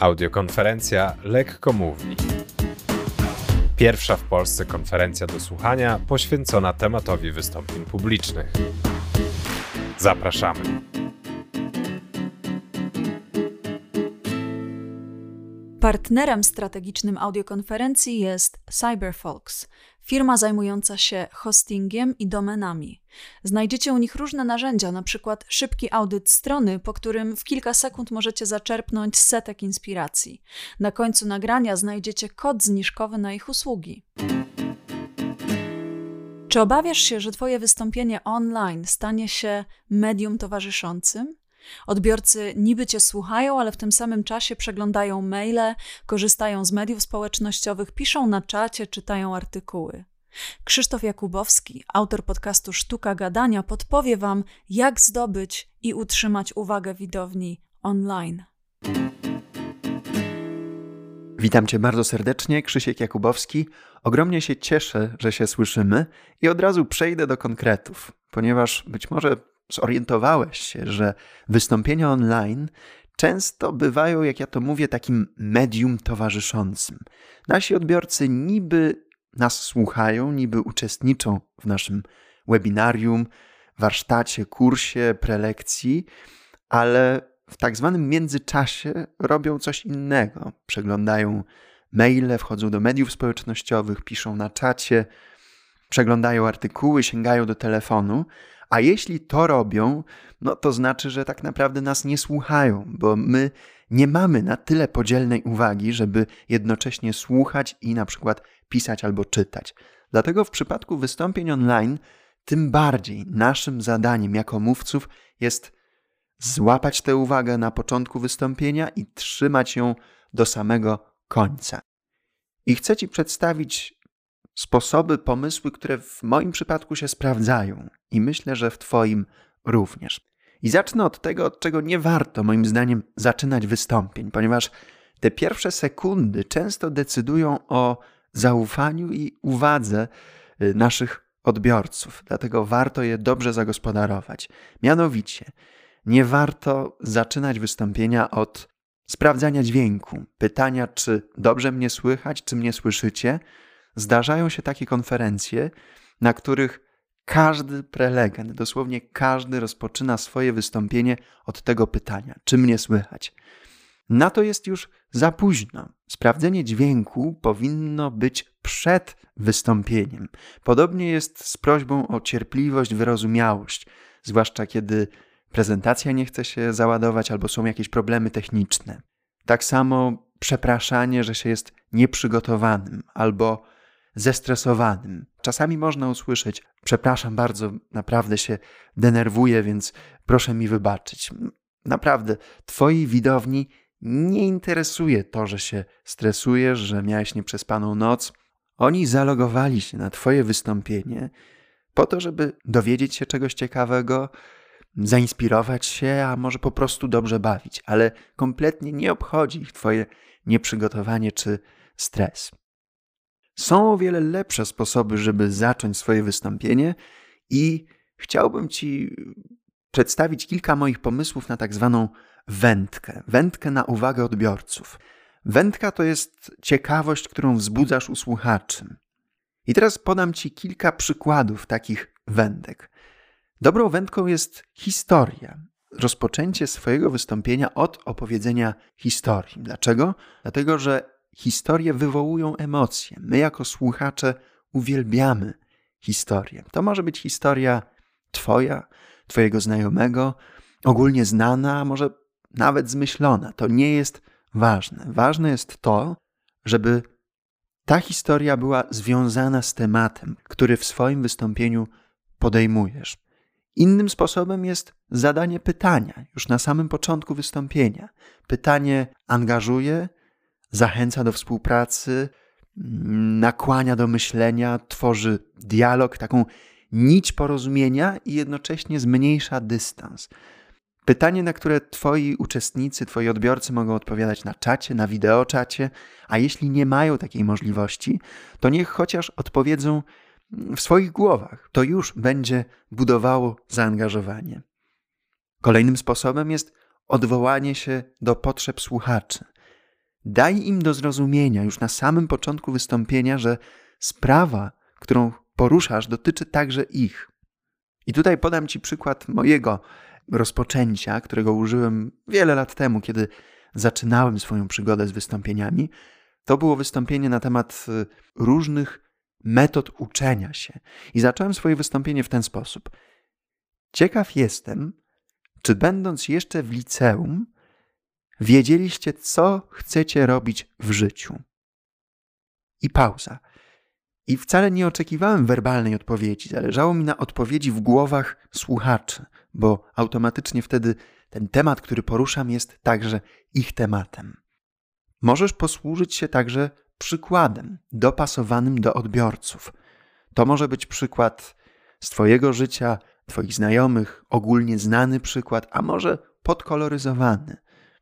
Audiokonferencja Lekko Mówi. Pierwsza w Polsce konferencja do słuchania poświęcona tematowi wystąpień publicznych. Zapraszamy. Partnerem strategicznym audiokonferencji jest CyberFolks, firma zajmująca się hostingiem i domenami. Znajdziecie u nich różne narzędzia, np. szybki audyt strony, po którym w kilka sekund możecie zaczerpnąć setek inspiracji. Na końcu nagrania znajdziecie kod zniżkowy na ich usługi. Czy obawiasz się, że Twoje wystąpienie online stanie się medium towarzyszącym? Odbiorcy niby cię słuchają, ale w tym samym czasie przeglądają maile, korzystają z mediów społecznościowych, piszą na czacie, czytają artykuły. Krzysztof Jakubowski, autor podcastu Sztuka Gadania, podpowie Wam, jak zdobyć i utrzymać uwagę widowni online. Witam Cię bardzo serdecznie, Krzysiek Jakubowski. Ogromnie się cieszę, że się słyszymy i od razu przejdę do konkretów, ponieważ być może zorientowałeś się, że wystąpienia online często bywają, jak ja to mówię, takim medium towarzyszącym. Nasi odbiorcy niby nas słuchają, niby uczestniczą w naszym webinarium, warsztacie, kursie, prelekcji, ale w tak zwanym międzyczasie robią coś innego. Przeglądają maile, wchodzą do mediów społecznościowych, piszą na czacie, przeglądają artykuły, sięgają do telefonu, a jeśli to robią, no to znaczy, że tak naprawdę nas nie słuchają, bo my nie mamy na tyle podzielnej uwagi, żeby jednocześnie słuchać i na przykład pisać albo czytać. Dlatego w przypadku wystąpień online, tym bardziej naszym zadaniem jako mówców jest złapać tę uwagę na początku wystąpienia i trzymać ją do samego końca. I chcę Ci przedstawić sposoby, pomysły, które w moim przypadku się sprawdzają i myślę, że w Twoim również. I zacznę od tego, od czego nie warto, moim zdaniem, zaczynać wystąpień, ponieważ te pierwsze sekundy często decydują o zaufaniu i uwadze y, naszych odbiorców, dlatego warto je dobrze zagospodarować. Mianowicie, nie warto zaczynać wystąpienia od sprawdzania dźwięku, pytania, czy dobrze mnie słychać, czy mnie słyszycie, zdarzają się takie konferencje, na których każdy prelegent, dosłownie każdy rozpoczyna swoje wystąpienie od tego pytania: czy mnie słychać? Na to jest już za późno. Sprawdzenie dźwięku powinno być przed wystąpieniem. Podobnie jest z prośbą o cierpliwość, wyrozumiałość, zwłaszcza kiedy prezentacja nie chce się załadować albo są jakieś problemy techniczne. Tak samo przepraszanie, że się jest nieprzygotowanym albo zestresowanym. Czasami można usłyszeć: Przepraszam bardzo, naprawdę się denerwuję, więc proszę mi wybaczyć. Naprawdę, Twojej widowni nie interesuje to, że się stresujesz, że miałeś nieprzespaną noc. Oni zalogowali się na Twoje wystąpienie po to, żeby dowiedzieć się czegoś ciekawego, zainspirować się, a może po prostu dobrze bawić, ale kompletnie nie obchodzi ich Twoje nieprzygotowanie czy stres. Są o wiele lepsze sposoby, żeby zacząć swoje wystąpienie i chciałbym Ci przedstawić kilka moich pomysłów na tak zwaną wędkę. Wędkę na uwagę odbiorców. Wędka to jest ciekawość, którą wzbudzasz u słuchaczy. I teraz podam Ci kilka przykładów takich wędek. Dobrą wędką jest historia. Rozpoczęcie swojego wystąpienia od opowiedzenia historii. Dlaczego? Dlatego, że historie wywołują emocje. My, jako słuchacze, uwielbiamy historię. To może być historia Twoja, Twojego znajomego, ogólnie znana, a może nawet zmyślona. To nie jest ważne. Ważne jest to, żeby ta historia była związana z tematem, który w swoim wystąpieniu podejmujesz. Innym sposobem jest zadanie pytania już na samym początku wystąpienia. Pytanie angażuje, zachęca do współpracy, nakłania do myślenia, tworzy dialog, taką nić porozumienia i jednocześnie zmniejsza dystans. Pytanie, na które Twoi uczestnicy, Twoi odbiorcy mogą odpowiadać na czacie, na wideoczacie, a jeśli nie mają takiej możliwości, to niech chociaż odpowiedzą w swoich głowach. To już będzie budowało zaangażowanie. Kolejnym sposobem jest odwołanie się do potrzeb słuchaczy. Daj im do zrozumienia już na samym początku wystąpienia, że sprawa, którą poruszasz, dotyczy także ich. I tutaj podam Ci przykład mojego rozpoczęcia, którego użyłem wiele lat temu, kiedy zaczynałem swoją przygodę z wystąpieniami. To było wystąpienie na temat y, różnych metod uczenia się. I zacząłem swoje wystąpienie w ten sposób. Ciekaw jestem, czy będąc jeszcze w liceum, wiedzieliście, co chcecie robić w życiu. I pauza. I wcale nie oczekiwałem werbalnej odpowiedzi. Zależało mi na odpowiedzi w głowach słuchaczy, bo automatycznie wtedy ten temat, który poruszam, jest także ich tematem. Możesz posłużyć się także przykładem dopasowanym do odbiorców. To może być przykład z Twojego życia, Twoich znajomych, ogólnie znany przykład, a może podkoloryzowany.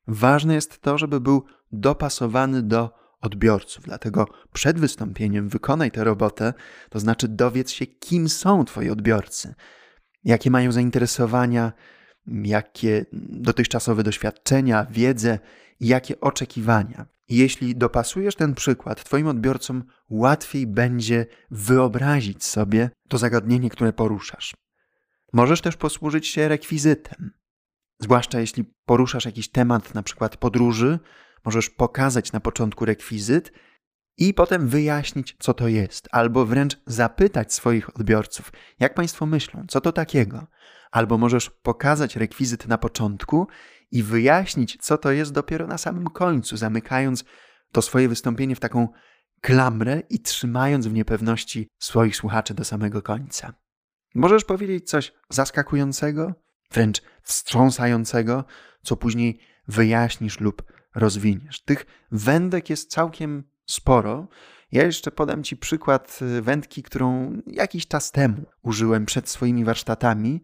Ważne jest to, żeby był dopasowany do odbiorców. Dlatego przed wystąpieniem wykonaj tę robotę, to znaczy dowiedz się, kim są Twoi odbiorcy, jakie mają zainteresowania, jakie dotychczasowe doświadczenia, wiedzę i jakie oczekiwania. Jeśli dopasujesz ten przykład, Twoim odbiorcom łatwiej będzie wyobrazić sobie to zagadnienie, które poruszasz. Możesz też posłużyć się rekwizytem. Zwłaszcza jeśli poruszasz jakiś temat, na przykład podróży, możesz pokazać na początku rekwizyt i potem wyjaśnić, co to jest, albo wręcz zapytać swoich odbiorców, jak Państwo myślą, co to takiego. Albo możesz pokazać rekwizyt na początku i wyjaśnić, co to jest dopiero na samym końcu, zamykając to swoje wystąpienie w taką klamrę i trzymając w niepewności swoich słuchaczy do samego końca. Możesz powiedzieć coś zaskakującego, wręcz wstrząsającego, co później wyjaśnisz lub rozwiniesz. Tych wędek jest całkiem sporo. Ja jeszcze podam Ci przykład y, wędki, którą jakiś czas temu użyłem przed swoimi warsztatami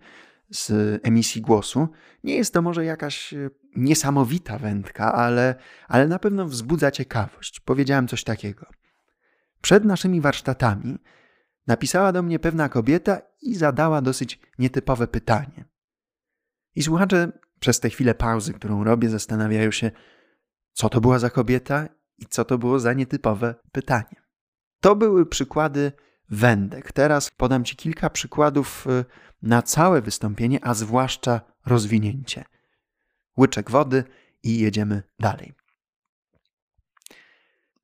z emisji głosu. Nie jest to może jakaś y, niesamowita wędka, ale, ale na pewno wzbudza ciekawość. Powiedziałem coś takiego. Przed naszymi warsztatami napisała do mnie pewna kobieta i zadała dosyć nietypowe pytanie. I słuchacze przez tę chwilę pauzy, którą robię, zastanawiają się, co to była za kobieta i co to było za nietypowe pytanie. To były przykłady wędek. Teraz podam Ci kilka przykładów y, na całe wystąpienie, a zwłaszcza rozwinięcie. Łyczek wody i jedziemy dalej.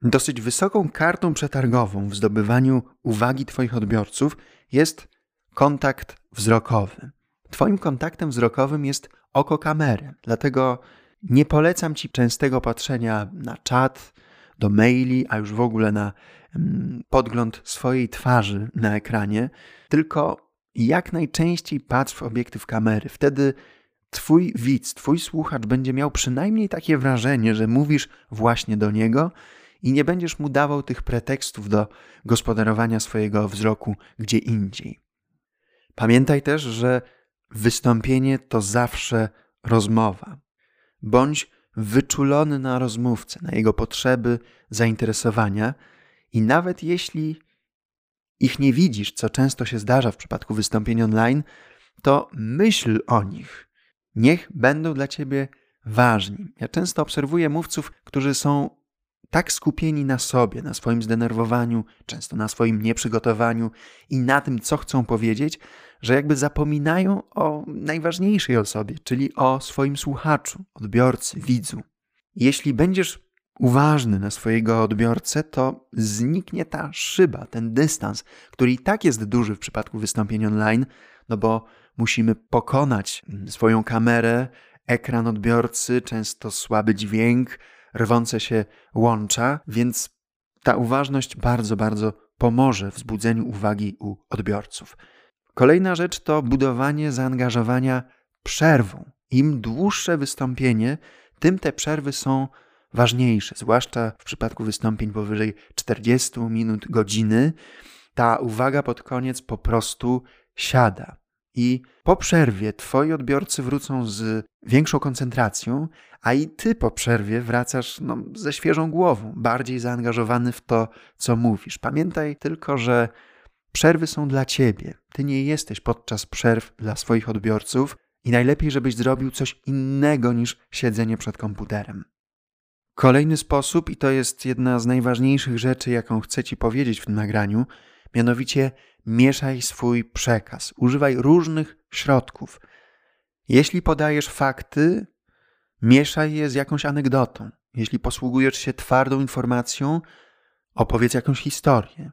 Dosyć wysoką kartą przetargową w zdobywaniu uwagi Twoich odbiorców jest kontakt wzrokowy. Twoim kontaktem wzrokowym jest oko kamery, dlatego nie polecam Ci częstego patrzenia na czat, do maili, a już w ogóle na mm, podgląd swojej twarzy na ekranie, tylko jak najczęściej patrz w obiektyw kamery. Wtedy Twój widz, Twój słuchacz będzie miał przynajmniej takie wrażenie, że mówisz właśnie do niego i nie będziesz mu dawał tych pretekstów do gospodarowania swojego wzroku gdzie indziej. Pamiętaj też, że wystąpienie to zawsze rozmowa. Bądź wyczulony na rozmówcę, na jego potrzeby, zainteresowania i nawet jeśli ich nie widzisz, co często się zdarza w przypadku wystąpień online, to myśl o nich. Niech będą dla ciebie ważni. Ja często obserwuję mówców, którzy są tak skupieni na sobie, na swoim zdenerwowaniu, często na swoim nieprzygotowaniu i na tym, co chcą powiedzieć, że jakby zapominają o najważniejszej osobie, czyli o swoim słuchaczu, odbiorcy, widzu. Jeśli będziesz uważny na swojego odbiorcę, to zniknie ta szyba, ten dystans, który i tak jest duży w przypadku wystąpień online, no bo musimy pokonać swoją kamerę, ekran odbiorcy, często słaby dźwięk, rwące się łącza, więc ta uważność bardzo, bardzo pomoże w wzbudzeniu uwagi u odbiorców. Kolejna rzecz to budowanie zaangażowania przerwą. Im dłuższe wystąpienie, tym te przerwy są ważniejsze, zwłaszcza w przypadku wystąpień powyżej 40 minut, godziny. Ta uwaga pod koniec po prostu siada. I po przerwie twoi odbiorcy wrócą z większą koncentracją, a i ty po przerwie wracasz no, ze świeżą głową, bardziej zaangażowany w to, co mówisz. Pamiętaj tylko, że przerwy są dla ciebie. Ty nie jesteś podczas przerw dla swoich odbiorców i najlepiej, żebyś zrobił coś innego niż siedzenie przed komputerem. Kolejny sposób, i to jest jedna z najważniejszych rzeczy, jaką chcę Ci powiedzieć w tym nagraniu, mianowicie mieszaj swój przekaz. Używaj różnych środków. Jeśli podajesz fakty, mieszaj je z jakąś anegdotą. Jeśli posługujesz się twardą informacją, opowiedz jakąś historię.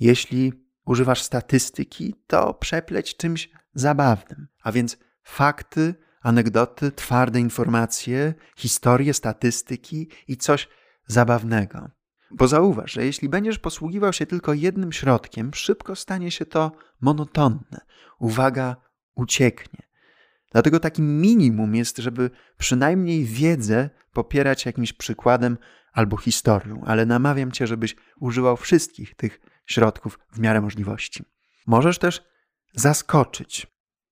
Jeśli używasz statystyki, to przepleć czymś zabawnym. A więc fakty, anegdoty, twarde informacje, historie, statystyki i coś zabawnego. Bo zauważ, że jeśli będziesz posługiwał się tylko jednym środkiem, szybko stanie się to monotonne. Uwaga ucieknie. Dlatego takim minimum jest, żeby przynajmniej wiedzę popierać jakimś przykładem albo historią, ale namawiam cię, żebyś używał wszystkich tych środków w miarę możliwości. Możesz też zaskoczyć.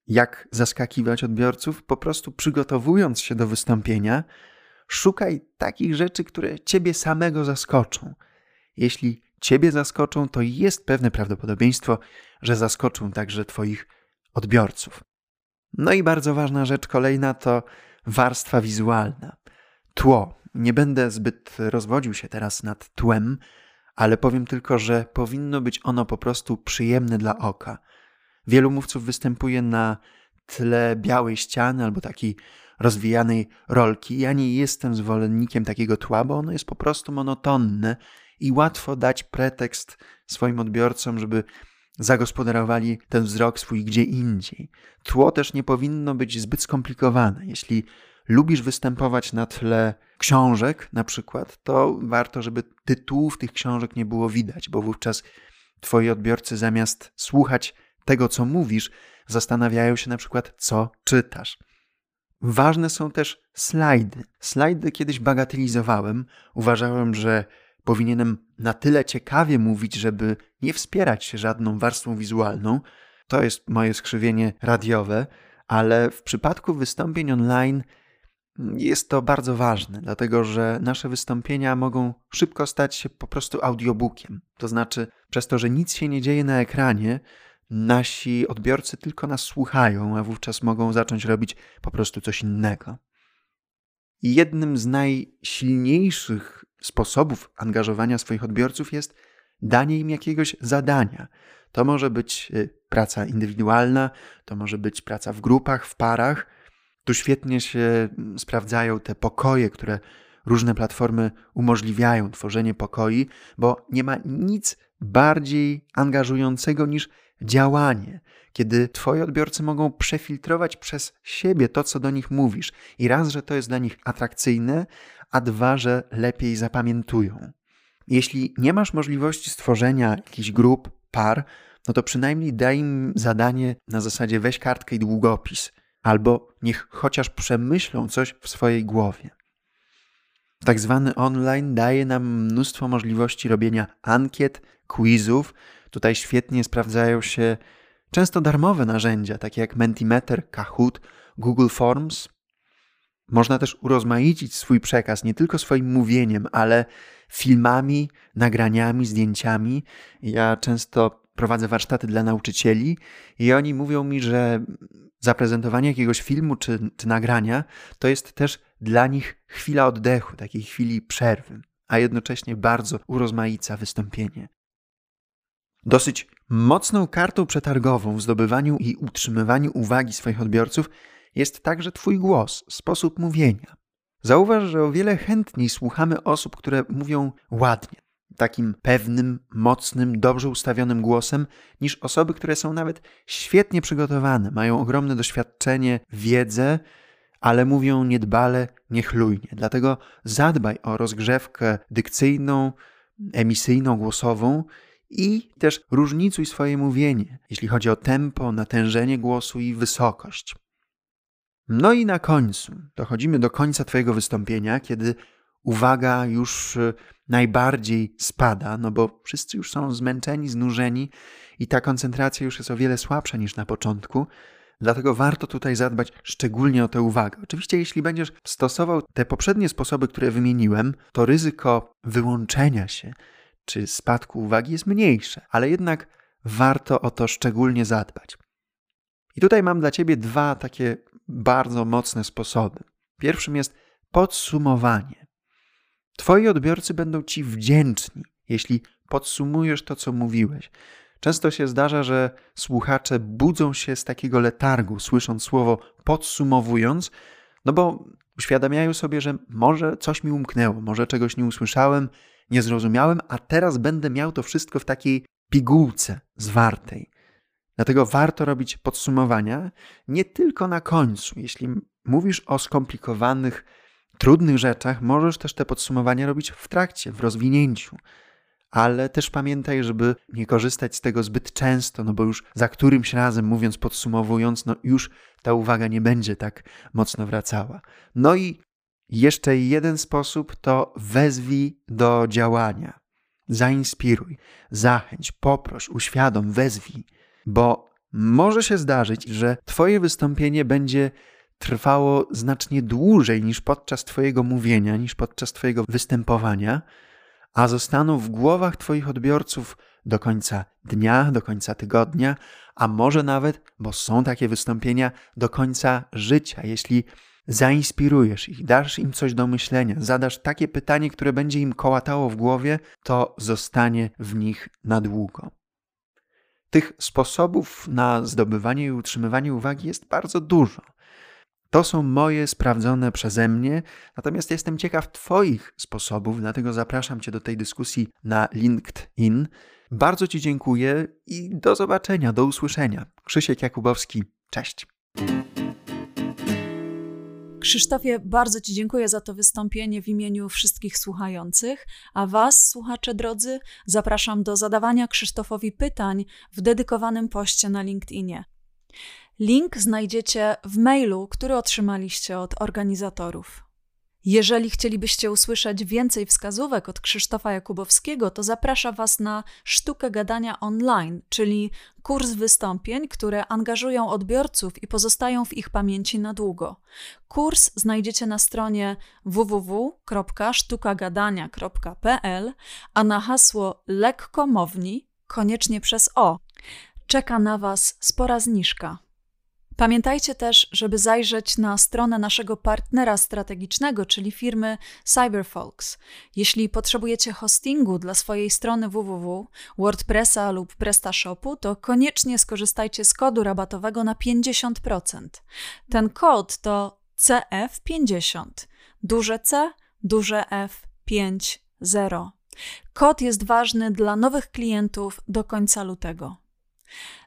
Jak zaskakiwać odbiorców? Po prostu przygotowując się do wystąpienia, szukaj takich rzeczy, które ciebie samego zaskoczą. Jeśli ciebie zaskoczą, to jest pewne prawdopodobieństwo, że zaskoczą także twoich odbiorców. No i bardzo ważna rzecz kolejna to warstwa wizualna. Tło. Nie będę zbyt rozwodził się teraz nad tłem, ale powiem tylko, że powinno być ono po prostu przyjemne dla oka. Wielu mówców występuje na tle białej ściany albo takiej rozwijanej rolki. Ja nie jestem zwolennikiem takiego tła, bo ono jest po prostu monotonne i łatwo dać pretekst swoim odbiorcom, żeby zagospodarowali ten wzrok swój gdzie indziej. Tło też nie powinno być zbyt skomplikowane. Jeśli lubisz występować na tle książek, na przykład, to warto, żeby tytułów tych książek nie było widać, bo wówczas twoi odbiorcy zamiast słuchać tego, co mówisz, zastanawiają się na przykład, co czytasz. Ważne są też slajdy. Slajdy kiedyś bagatelizowałem. Uważałem, że powinienem na tyle ciekawie mówić, żeby nie wspierać się żadną warstwą wizualną. To jest moje skrzywienie radiowe, ale w przypadku wystąpień online jest to bardzo ważne, dlatego że nasze wystąpienia mogą szybko stać się po prostu audiobookiem. To znaczy, przez to, że nic się nie dzieje na ekranie, nasi odbiorcy tylko nas słuchają, a wówczas mogą zacząć robić po prostu coś innego. Jednym z najsilniejszych sposobów angażowania swoich odbiorców jest danie im jakiegoś zadania. To może być y, praca indywidualna, to może być praca w grupach, w parach. Tu świetnie się mm, sprawdzają te pokoje, które różne platformy umożliwiają, tworzenie pokoi, bo nie ma nic bardziej angażującego niż działanie, kiedy Twoi odbiorcy mogą przefiltrować przez siebie to, co do nich mówisz. I raz, że to jest dla nich atrakcyjne, a dwa, że lepiej zapamiętują. Jeśli nie masz możliwości stworzenia jakichś grup, par, no to przynajmniej daj im zadanie na zasadzie weź kartkę i długopis, albo niech chociaż przemyślą coś w swojej głowie. Tak zwany online daje nam mnóstwo możliwości robienia ankiet, quizów. Tutaj świetnie sprawdzają się często darmowe narzędzia, takie jak Mentimeter, Kahoot, Google Forms. Można też urozmaicić swój przekaz nie tylko swoim mówieniem, ale filmami, nagraniami, zdjęciami. Ja często prowadzę warsztaty dla nauczycieli i oni mówią mi, że zaprezentowanie jakiegoś filmu czy, czy nagrania to jest też dla nich chwila oddechu, takiej chwili przerwy, a jednocześnie bardzo urozmaica wystąpienie. Dosyć mocną kartą przetargową w zdobywaniu i utrzymywaniu uwagi swoich odbiorców jest także Twój głos, sposób mówienia. Zauważ, że o wiele chętniej słuchamy osób, które mówią ładnie, takim pewnym, mocnym, dobrze ustawionym głosem, niż osoby, które są nawet świetnie przygotowane, mają ogromne doświadczenie, wiedzę, ale mówią niedbale, niechlujnie. Dlatego zadbaj o rozgrzewkę dykcyjną, emisyjną, głosową i też różnicuj swoje mówienie, jeśli chodzi o tempo, natężenie głosu i wysokość. No i na końcu, dochodzimy do końca Twojego wystąpienia, kiedy uwaga już y, najbardziej spada, no bo wszyscy już są zmęczeni, znużeni i ta koncentracja już jest o wiele słabsza niż na początku. Dlatego warto tutaj zadbać szczególnie o tę uwagę. Oczywiście, jeśli będziesz stosował te poprzednie sposoby, które wymieniłem, to ryzyko wyłączenia się czy spadku uwagi jest mniejsze, ale jednak warto o to szczególnie zadbać. I tutaj mam dla Ciebie dwa takie bardzo mocne sposoby. Pierwszym jest podsumowanie. Twoi odbiorcy będą Ci wdzięczni, jeśli podsumujesz to, co mówiłeś. Często się zdarza, że słuchacze budzą się z takiego letargu, słysząc słowo podsumowując, no bo uświadamiają sobie, że może coś mi umknęło, może czegoś nie usłyszałem, nie zrozumiałem, a teraz będę miał to wszystko w takiej pigułce zwartej. Dlatego warto robić podsumowania nie tylko na końcu. Jeśli mówisz o skomplikowanych, trudnych rzeczach, możesz też te podsumowania robić w trakcie, w rozwinięciu. Ale też pamiętaj, żeby nie korzystać z tego zbyt często, no bo już za którymś razem, mówiąc, podsumowując, no już ta uwaga nie będzie tak mocno wracała. No i jeszcze jeden sposób to wezwij do działania. Zainspiruj, zachęć, poproś, uświadom, wezwij, bo może się zdarzyć, że Twoje wystąpienie będzie trwało znacznie dłużej niż podczas Twojego mówienia, niż podczas Twojego występowania, a zostaną w głowach Twoich odbiorców do końca dnia, do końca tygodnia, a może nawet, bo są takie wystąpienia, do końca życia, jeśli zainspirujesz ich, dasz im coś do myślenia, zadasz takie pytanie, które będzie im kołatało w głowie, to zostanie w nich na długo. Tych sposobów na zdobywanie i utrzymywanie uwagi jest bardzo dużo. To są moje sprawdzone przeze mnie, natomiast jestem ciekaw Twoich sposobów, dlatego zapraszam Cię do tej dyskusji na LinkedIn. Bardzo Ci dziękuję i do zobaczenia, do usłyszenia. Krzysiek Jakubowski, cześć. Krzysztofie, bardzo Ci dziękuję za to wystąpienie w imieniu wszystkich słuchających, a Was, słuchacze drodzy, zapraszam do zadawania Krzysztofowi pytań w dedykowanym poście na LinkedInie. Link znajdziecie w mailu, który otrzymaliście od organizatorów. Jeżeli chcielibyście usłyszeć więcej wskazówek od Krzysztofa Jakubowskiego, to zaprasza Was na Sztukę Gadania Online, czyli kurs wystąpień, które angażują odbiorców i pozostają w ich pamięci na długo. Kurs znajdziecie na stronie www.sztukagadania.pl, a na hasło lekkomowni, koniecznie przez O, czeka na Was spora zniżka. Pamiętajcie też, żeby zajrzeć na stronę naszego partnera strategicznego, czyli firmy CyberFolks. Jeśli potrzebujecie hostingu dla swojej strony www, WordPressa lub PrestaShopu, to koniecznie skorzystajcie z kodu rabatowego na 50%. Ten kod to CF50, duże C, duże F 50. Kod jest ważny dla nowych klientów do końca lutego.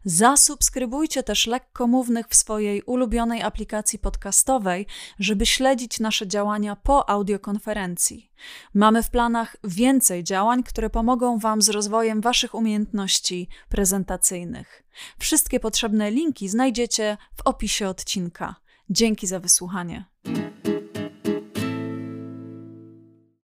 Zasubskrybujcie też lekkomównych w swojej ulubionej aplikacji podcastowej, żeby śledzić nasze działania po audiokonferencji. Mamy w planach więcej działań, które pomogą Wam z rozwojem Waszych umiejętności prezentacyjnych. Wszystkie potrzebne linki znajdziecie w opisie odcinka. Dzięki za wysłuchanie.